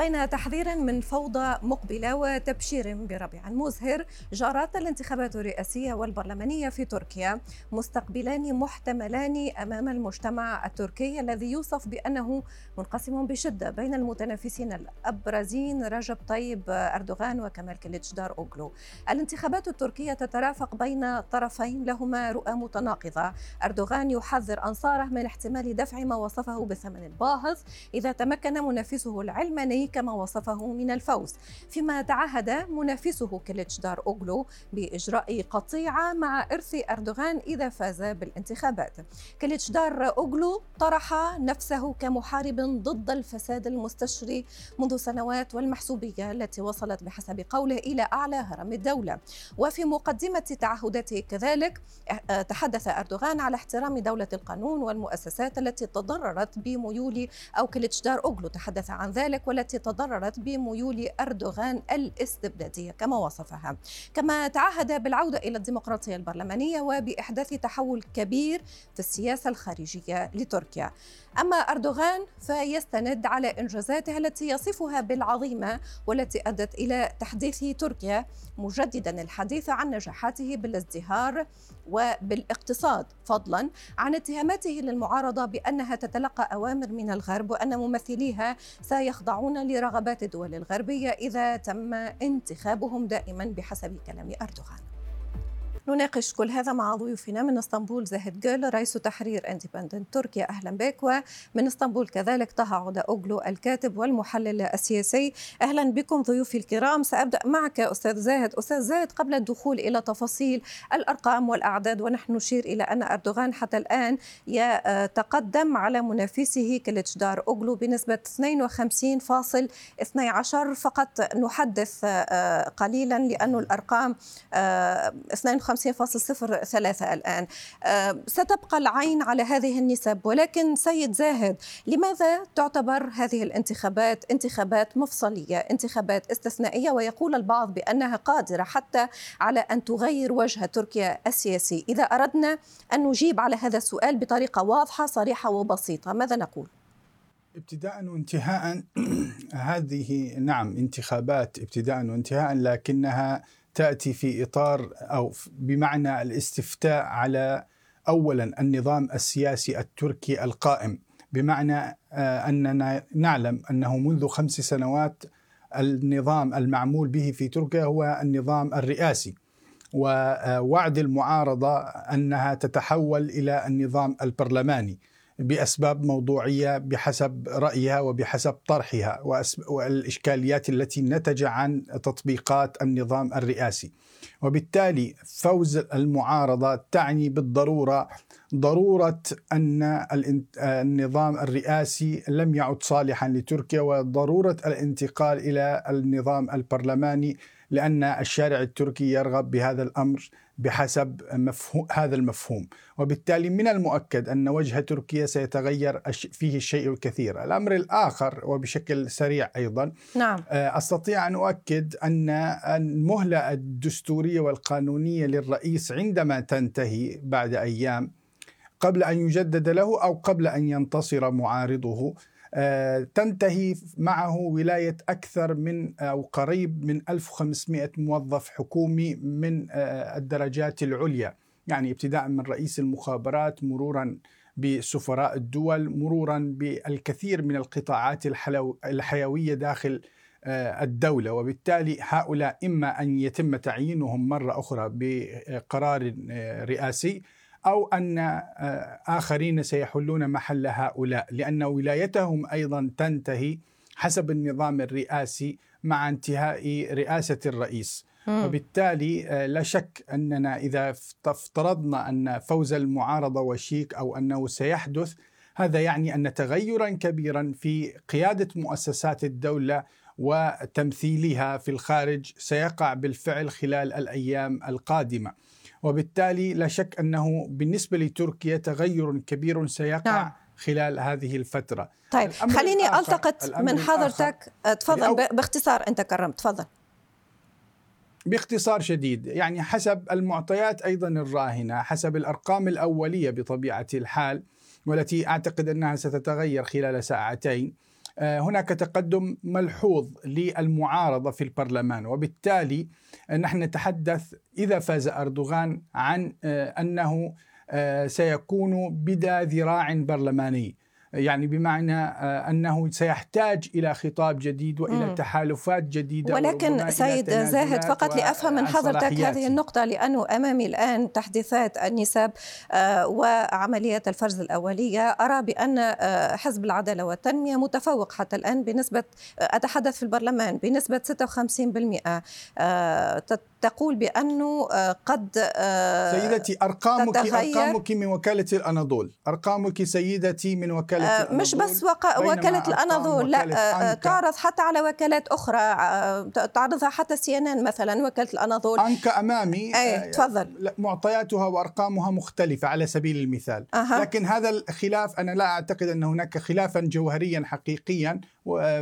بين تحذير من فوضى مقبلة وتبشير بربيع مزهر جرت الانتخابات الرئاسية والبرلمانية في تركيا مستقبلان محتملان أمام المجتمع التركي الذي يوصف بأنه منقسم بشدة بين المتنافسين الأبرزين رجب طيب أردوغان وكمال دار أوغلو الانتخابات التركية تترافق بين طرفين لهما رؤى متناقضة. أردوغان يحذر أنصاره من احتمال دفع ما وصفه بالثمن الباهظ إذا تمكن منافسه العلماني كما وصفه من الفوز. فيما تعهد منافسه دار أوغلو بإجراء قطيعة مع إرث أردوغان إذا فاز بالانتخابات. دار أوغلو طرح نفسه كمحارب ضد الفساد المستشري منذ سنوات والمحسوبية التي وصلت بحسب قوله إلى أعلى هرم الدولة. وفي مقدمة تعهداته كذلك تحدث أردوغان على احترام دولة القانون والمؤسسات التي تضررت بميول أو دار أوغلو. تحدث عن ذلك والتي التي تضررت بميول أردوغان الاستبدادية كما وصفها. كما تعهد بالعودة إلى الديمقراطية البرلمانية وبإحداث تحول كبير في السياسة الخارجية لتركيا. أما أردوغان فيستند على إنجازاته التي يصفها بالعظيمة والتي أدت إلى تحديث تركيا مجددا الحديث عن نجاحاته بالازدهار وبالاقتصاد فضلا عن اتهاماته للمعارضة بأنها تتلقى أوامر من الغرب وأن ممثليها سيخضعون لرغبات الدول الغربية إذا تم انتخابهم دائما بحسب كلام أردوغان. نناقش كل هذا مع ضيوفنا من اسطنبول زاهد جول رئيس تحرير اندبندنت تركيا. أهلا بك. ومن اسطنبول كذلك طه عودة اوغلو الكاتب والمحلل السياسي. أهلا بكم ضيوفي الكرام. سأبدأ معك أستاذ زاهد. أستاذ زاهد قبل الدخول إلى تفاصيل الأرقام والأعداد ونحن نشير إلى أن أردوغان حتى الآن يتقدم على منافسه كليتشدار أوغلو بنسبة 52.12 فقط نحدث آه، قليلا لأن الأرقام 52 50.03 الآن. آه، ستبقى العين على هذه النسب ولكن سيد زاهد لماذا تعتبر هذه الانتخابات انتخابات مفصلية انتخابات استثنائية؟ ويقول البعض بأنها قادرة حتى على أن تغير وجه تركيا السياسي. إذا أردنا أن نجيب على هذا السؤال بطريقة واضحة صريحة وبسيطة ماذا نقول؟ ابتداء وانتهاء هذه نعم انتخابات ابتداء وانتهاء لكنها تأتي في إطار أو بمعنى الاستفتاء على اولا النظام السياسي التركي القائم. بمعنى آه، أننا نعلم أنه منذ خمس سنوات النظام المعمول به في تركيا هو النظام الرئاسي. ووعد المعارضة أنها تتحول إلى النظام البرلماني. بأسباب موضوعية بحسب رأيها وبحسب طرحها والإشكاليات التي نتج عن تطبيقات النظام الرئاسي. وبالتالي فوز المعارضة تعني بالضرورة ضرورة أن النظام الرئاسي لم يعد صالحا لتركيا وضرورة الانتقال إلى النظام البرلماني لأن الشارع التركي يرغب بهذا الأمر بحسب مفهوم هذا المفهوم وبالتالي من المؤكد أن وجه تركيا سيتغير فيه الشيء الكثير الأمر الآخر وبشكل سريع أيضا نعم. آه، أستطيع أن أؤكد أن المهلة الدستورية والقانونية للرئيس عندما تنتهي بعد أيام قبل أن يجدد له أو قبل أن ينتصر معارضه. آه، تنتهي معه ولاية أكثر من أو قريب من 1500 موظف حكومي من آه، الدرجات العليا. يعني ابتداء من رئيس المخابرات مرورا بسفراء الدول مرورا بالكثير من القطاعات الحيوية داخل آه، الدولة. وبالتالي هؤلاء إما أن يتم تعيينهم مرة أخرى بقرار رئاسي أو أن آه، آخرين سيحلون محل هؤلاء لأن ولايتهم أيضا تنتهي حسب النظام الرئاسي مع انتهاء رئاسة الرئيس وبالتالي آه، لا شك أننا إذا افترضنا أن فوز المعارضة وشيك أو أنه سيحدث هذا يعني أن تغيرا كبيرا في قيادة مؤسسات الدولة وتمثيلها في الخارج سيقع بالفعل خلال الأيام القادمة. وبالتالي لا شك أنه بالنسبة لتركيا تغير كبير سيقع نعم. خلال هذه الفترة. طيب خليني ألتقط من حضرتك. تفضل باختصار أنت كرمت تفضل. باختصار شديد يعني حسب المعطيات أيضا الراهنة حسب الأرقام الأولية بطبيعة الحال والتي أعتقد أنها ستتغير خلال ساعتين هناك تقدم ملحوظ للمعارضة في البرلمان وبالتالي نحن نتحدث إذا فاز أردوغان عن آه، آه، سيكون بدا ذراع برلماني. يعني بمعنى آه، أنه سيحتاج إلى خطاب جديد وإلى مم. تحالفات جديدة ولكن سيد زاهد فقط لأفهم من حضرتك هذه النقطة لأنه أمامي الآن تحديثات النسب آه، وعمليات الفرز الأولية أرى بأن آه، حزب العدالة والتنمية متفوق حتى الآن بنسبة أتحدث في البرلمان بنسبة 56% تقول بأنه قد سيدتي أرقامك أرقامك من وكالة الأناضول. أرقامك سيدتي من وكالة وكالة مش بس وق... وكالة الأناضول لا آه، تعرض حتى على وكالات أخرى آه، تعرضها حتى سي إن إن مثلا وكالة الأناضول. أنكا أمامي أي آه، تفضل. معطياتها وأرقامها مختلفة على سبيل المثال. أه. لكن هذا الخلاف أنا لا أعتقد أن هناك خلافا جوهريا حقيقيا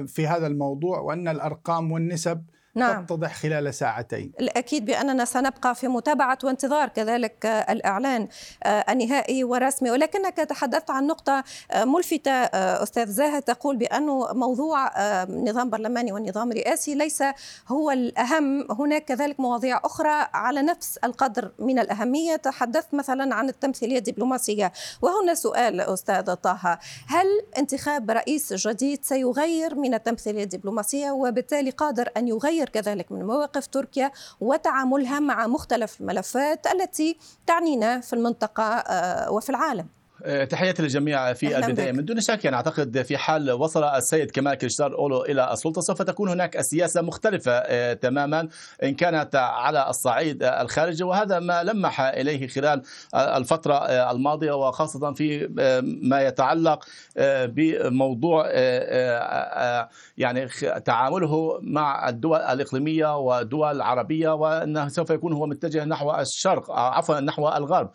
في هذا الموضوع وأن الأرقام والنسب نعم. تتضح خلال ساعتين. الأكيد بأننا سنبقى في متابعة وانتظار كذلك الإعلان آه، النهائي ورسمي. ولكنك تحدثت عن نقطة آه، ملفتة آه، أستاذ زاهد تقول بأنه موضوع نظام برلماني والنظام الرئاسي ليس هو الأهم. هناك كذلك مواضيع أخرى على نفس القدر من الأهمية. تحدثت مثلا عن التمثيلية الدبلوماسية. وهنا سؤال أستاذ طه. هل انتخاب رئيس جديد سيغير من التمثيلية الدبلوماسية؟ وبالتالي قادر أن يغير كذلك من مواقف تركيا وتعاملها مع مختلف الملفات التي تعنينا في المنطقة آه، وفي العالم. تحياتي للجميع في البداية. من دون شك يعني أعتقد في حال وصل السيد كمال كلشتار أولو إلى السلطة سوف تكون هناك سياسة مختلفة آه، تماما إن كانت على الصعيد الخارجي. وهذا ما لمح إليه خلال الفترة الماضية وخاصة في ما يتعلق بموضوع يعني تعامله مع الدول الإقليمية والدول العربية وأنه سوف يكون هو متجه نحو الشرق عفوا نحو الغرب.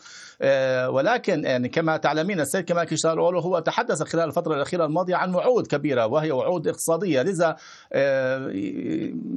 ولكن يعني كما تعلمين السيد كمال كيشتارولو هو تحدث خلال الفترة الأخيرة الماضية عن وعود كبيرة وهي وعود اقتصادية. لذا آه،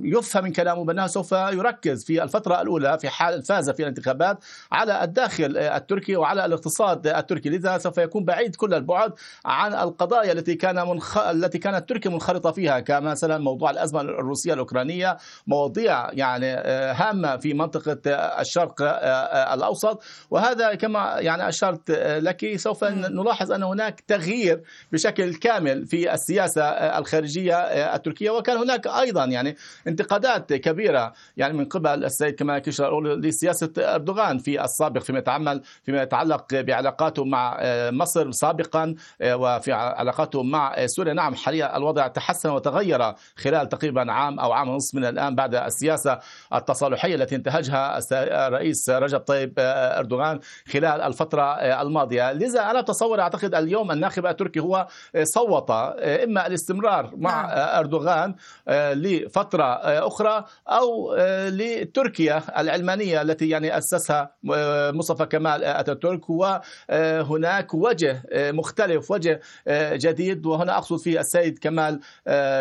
يفهم من كلامه بأنه سوف يركز في الفترة الأولى في حال فاز في الانتخابات على الداخل التركي وعلى الاقتصاد التركي. لذا سوف يكون بعيد كل البعد عن القضايا التي كان منخ... التي كانت تركيا منخرطة فيها كمثلا موضوع الأزمة الروسية الأوكرانية مواضيع يعني آه، هامة في منطقة الشرق آه، الأوسط. وهذا كما يعني أشرت لك سوف نلاحظ أن هناك تغيير بشكل كامل في السياسة الخارجية التركية. وكان هناك أيضا يعني انتقادات كبيرة يعني من قبل السيد كمال كيشار لسياسة أردوغان في السابق فيما يتعمل فيما يتعلق بعلاقاته مع مصر سابقا وفي علاقاته مع سوريا. نعم حاليا الوضع تحسن وتغير خلال تقريبا عام أو عام ونصف من الآن بعد السياسة التصالحية التي انتهجها الرئيس رجب طيب أردوغان خلال الفترة الماضية. لذا أنا اتصور أعتقد اليوم الناخب التركي هو صوت إما الاستمرار مع نعم. أردوغان آه، لفترة آه، أخرى أو آه، لتركيا العلمانية التي يعني أسسها مصطفى كمال أتاتورك. وهناك وجه مختلف وجه جديد. وهنا أقصد فيه السيد كمال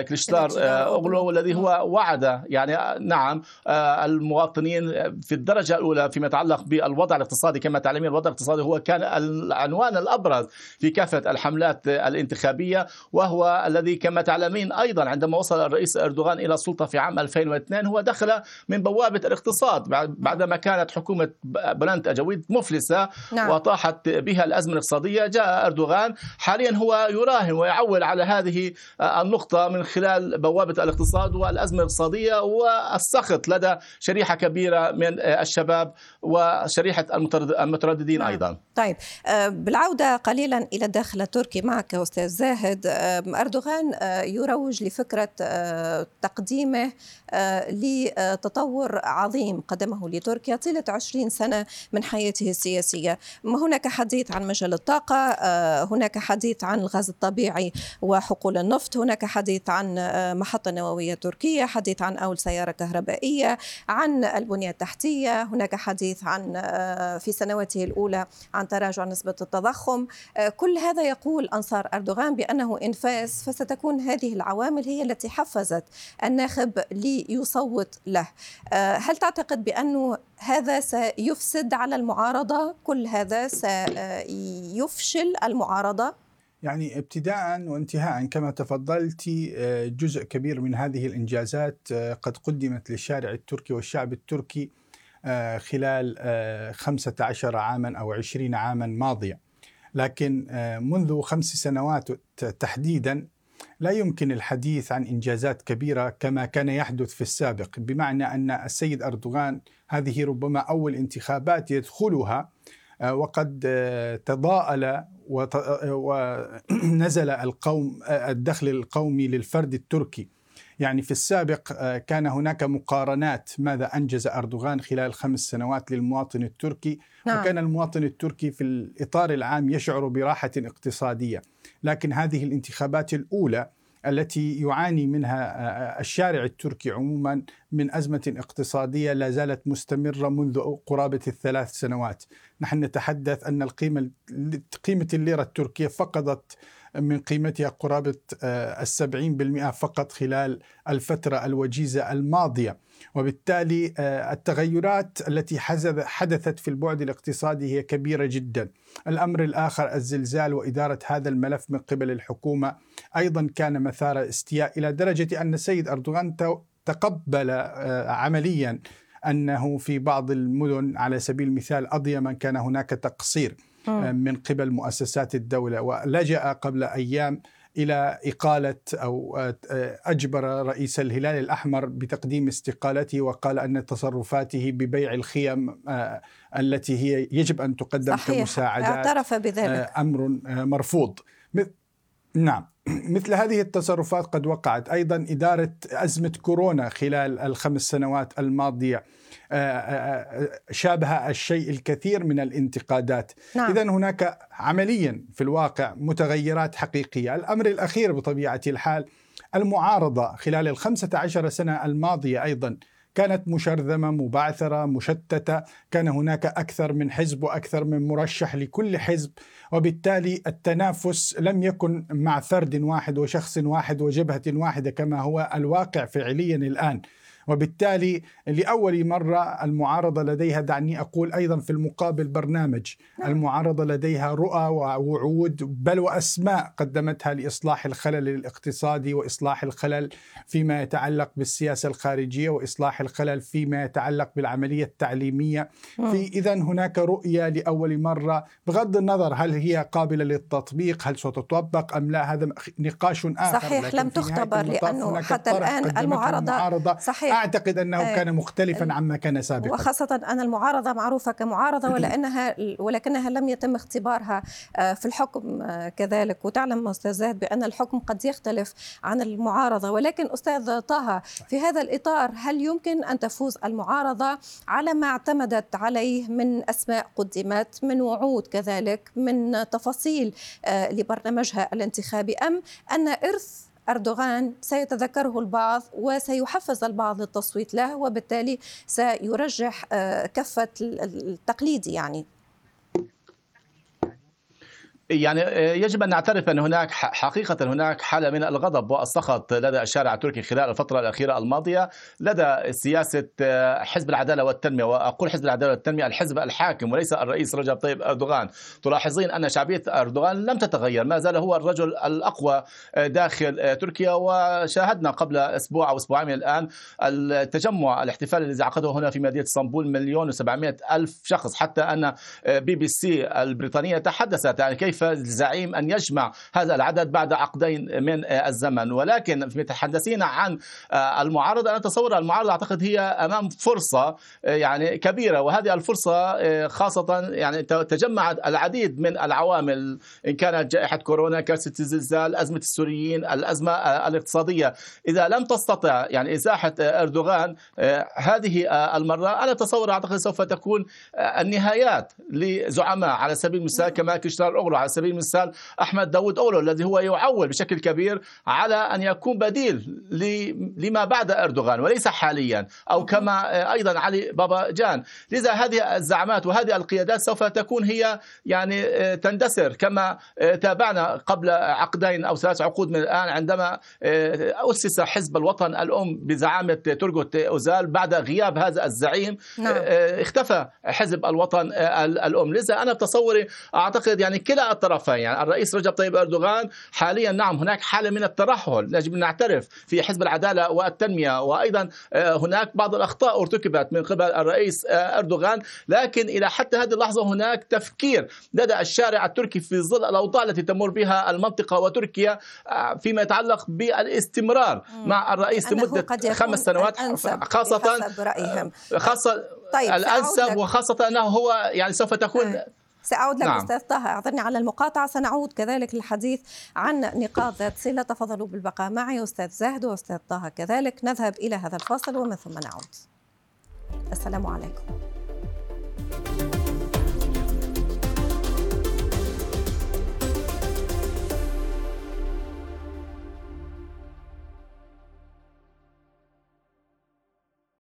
كليشتار أوغلو. والذي هو وعد يعني نعم المواطنين في الدرجة الأولى فيما يتعلق بالوضع الاقتصادي. كما تعلمين الوضع الاقتصادي هو كان العنوان الأبرز في كافة الحملات الانتخابية وهو الذي كما تعلمين أيضا عندما وصل الرئيس إردوغان إلى السلطة في عام 2002 هو دخل من بوابة الاقتصاد بعدما كانت حكومة بلانت اجويد مفلسة نعم. وطاحت بها الأزمة الاقتصادية جاء إردوغان حاليا هو يراهن ويعول على هذه النقطة من خلال بوابة الاقتصاد والأزمة الاقتصادية والسخط لدى شريحة كبيرة من الشباب وشريحة المترددين نعم. أيضا. طيب آه، بالعودة قليلا إلى الداخل التركي معك أستاذ زاهد. أردوغان آه، يروج لفكرة آه، تقديمه لتطور عظيم قدمه لتركيا طيلة 20 سنة من حياته السياسية. هناك حديث عن مجال الطاقة هناك حديث عن الغاز الطبيعي وحقول النفط هناك حديث عن محطة نووية تركية حديث عن أول سيارة كهربائية عن البنية التحتية هناك حديث عن في سنواته الأولى عن عن تراجع نسبة التضخم. كل هذا يقول أنصار أردوغان بأنه إن فاز فستكون هذه العوامل هي التي حفزت الناخب ليصوت له. هل تعتقد بأنه هذا سيفسد على المعارضة؟ كل هذا سيفشل المعارضة؟ يعني ابتداء وانتهاء كما تفضلت جزء كبير من هذه الإنجازات قد قدمت للشارع التركي والشعب التركي خلال 15 عاما أو 20 عاما ماضية. لكن منذ خمس سنوات تحديدا لا يمكن الحديث عن إنجازات كبيرة كما كان يحدث في السابق. بمعنى أن السيد أردوغان هذه ربما أول انتخابات يدخلها وقد تضاءل ونزل القوم الدخل القومي للفرد التركي. يعني في السابق كان هناك مقارنات ماذا أنجز أردوغان خلال خمس سنوات للمواطن التركي نعم. وكان المواطن التركي في الإطار العام يشعر براحة اقتصادية لكن هذه الانتخابات الأولى التي يعاني منها الشارع التركي عموما من أزمة اقتصادية لا زالت مستمرة منذ قرابة الثلاث سنوات. نحن نتحدث أن القيمة قيمة الليرة التركية فقدت من قيمتها قرابة السبعين بالمئة فقط خلال الفترة الوجيزة الماضية. وبالتالي التغيرات التي حدثت في البعد الاقتصادي هي كبيرة جدا. الأمر الآخر الزلزال وإدارة هذا الملف من قبل الحكومة أيضا كان مثار استياء إلى درجة أن السيد أردوغان تقبل عمليا أنه في بعض المدن على سبيل المثال أضيما كان هناك تقصير. من قبل مؤسسات الدولة. ولجأ قبل أيام إلى إقالة أو أجبر رئيس الهلال الأحمر بتقديم استقالته وقال أن تصرفاته ببيع الخيم التي هي يجب أن تقدم صحيح. كمساعدات اعترف بذلك. أمر مرفوض. نعم. مثل هذه التصرفات قد وقعت. أيضا إدارة أزمة كورونا خلال الخمس سنوات الماضية شابه الشيء الكثير من الانتقادات. نعم. اذا هناك عمليا في الواقع متغيرات حقيقية. الأمر الأخير بطبيعة الحال المعارضة خلال الخمسة عشر سنة الماضية أيضا كانت مشرذمة مبعثرة مشتتة كان هناك أكثر من حزب وأكثر من مرشح لكل حزب وبالتالي التنافس لم يكن مع فرد واحد وشخص واحد وجبهة واحدة كما هو الواقع فعليا الآن. وبالتالي لأول مرة المعارضة لديها دعني أقول أيضا في المقابل برنامج نعم. المعارضة لديها رؤى ووعود بل وأسماء قدمتها لإصلاح الخلل الاقتصادي وإصلاح الخلل فيما يتعلق بالسياسة الخارجية وإصلاح الخلل فيما يتعلق بالعملية التعليمية. في إذا هناك رؤية لأول مرة. بغض النظر هل هي قابلة للتطبيق هل ستطبق أم لا هذا نقاش آخر صحيح لم تختبر لأنه حتى الآن المعارضة, المعارضة صحيح. أعتقد أنه آه، كان مختلفا عما كان سابقا. وخاصة أن المعارضة معروفة كمعارضة ولأنها ولكنها لم يتم اختبارها آه، في الحكم آه، كذلك. وتعلم أستاذ زاد بأن الحكم قد يختلف عن المعارضة. ولكن أستاذ طه في هذا الإطار هل يمكن أن تفوز المعارضة على ما اعتمدت عليه من أسماء قدمت من وعود كذلك من تفاصيل لبرنامجها الانتخابي أم أن إرث أردوغان سيتذكره البعض وسيحفز البعض للتصويت له وبالتالي سيرجح آه، كفة التقليدي يعني. يعني آه، يجب أن نعترف أن هناك حقيقة هناك حالة من الغضب والسخط لدى الشارع التركي خلال الفترة الأخيرة الماضية لدى سياسة آه، حزب العدالة والتنمية. وأقول حزب العدالة والتنمية الحزب الحاكم وليس الرئيس رجب طيب أردوغان. تلاحظين أن شعبية أردوغان لم تتغير ما زال هو الرجل الأقوى آه، داخل تركيا. وشاهدنا قبل أسبوع أو أسبوعين من الآن التجمع الاحتفال الذي عقده هنا في مدينة إسطنبول مليون و ألف شخص. حتى أن بي بي سي البريطانية تحدثت يعني كيف كيف الزعيم أن يجمع هذا العدد بعد عقدين من الزمن. ولكن متحدثين عن المعارضة أنا أتصور المعارضة أعتقد هي أمام فرصة يعني كبيرة. وهذه الفرصة خاصة يعني تجمعت العديد من العوامل إن كانت جائحة كورونا كارثة الزلزال أزمة السوريين الأزمة الاقتصادية. إذا لم تستطع يعني إزاحة أردوغان هذه المرة أنا أتصور أعتقد سوف تكون النهايات لزعماء على سبيل المثال كما كشتار أوغلو على سبيل المثال أحمد داود أولو الذي هو يعول بشكل كبير على أن يكون بديل لما بعد أردوغان وليس حاليا أو كما أيضا علي بابا جان. لذا هذه الزعمات وهذه القيادات سوف تكون هي يعني تندثر كما تابعنا قبل عقدين أو ثلاث عقود من الآن عندما أسس حزب الوطن الأم بزعامة ترغوت أوزال بعد غياب هذا الزعيم. نعم. اختفى حزب الوطن الأم. لذا أنا بتصوري أعتقد يعني كلا الطرفين. يعني الرئيس رجب طيب أردوغان حاليا نعم هناك حالة من الترهل يجب أن نعترف في حزب العدالة والتنمية. وأيضا هناك بعض الأخطاء ارتكبت من قبل الرئيس أردوغان. لكن إلى حتى هذه اللحظة هناك تفكير لدى الشارع التركي في ظل الأوضاع التي تمر بها المنطقة وتركيا فيما يتعلق بالاستمرار مع الرئيس لمدة خمس سنوات. خاصة خاصة طيب الأنسب وخاصة أنه هو يعني سوف تكون آه. سأعود لك نعم. أستاذ طه أعذرني على المقاطعة سنعود كذلك للحديث عن نقاط ذات صلة تفضلوا بالبقاء معي أستاذ زهد وأستاذ طه. كذلك نذهب إلى هذا الفصل ومن ثم نعود. السلام عليكم.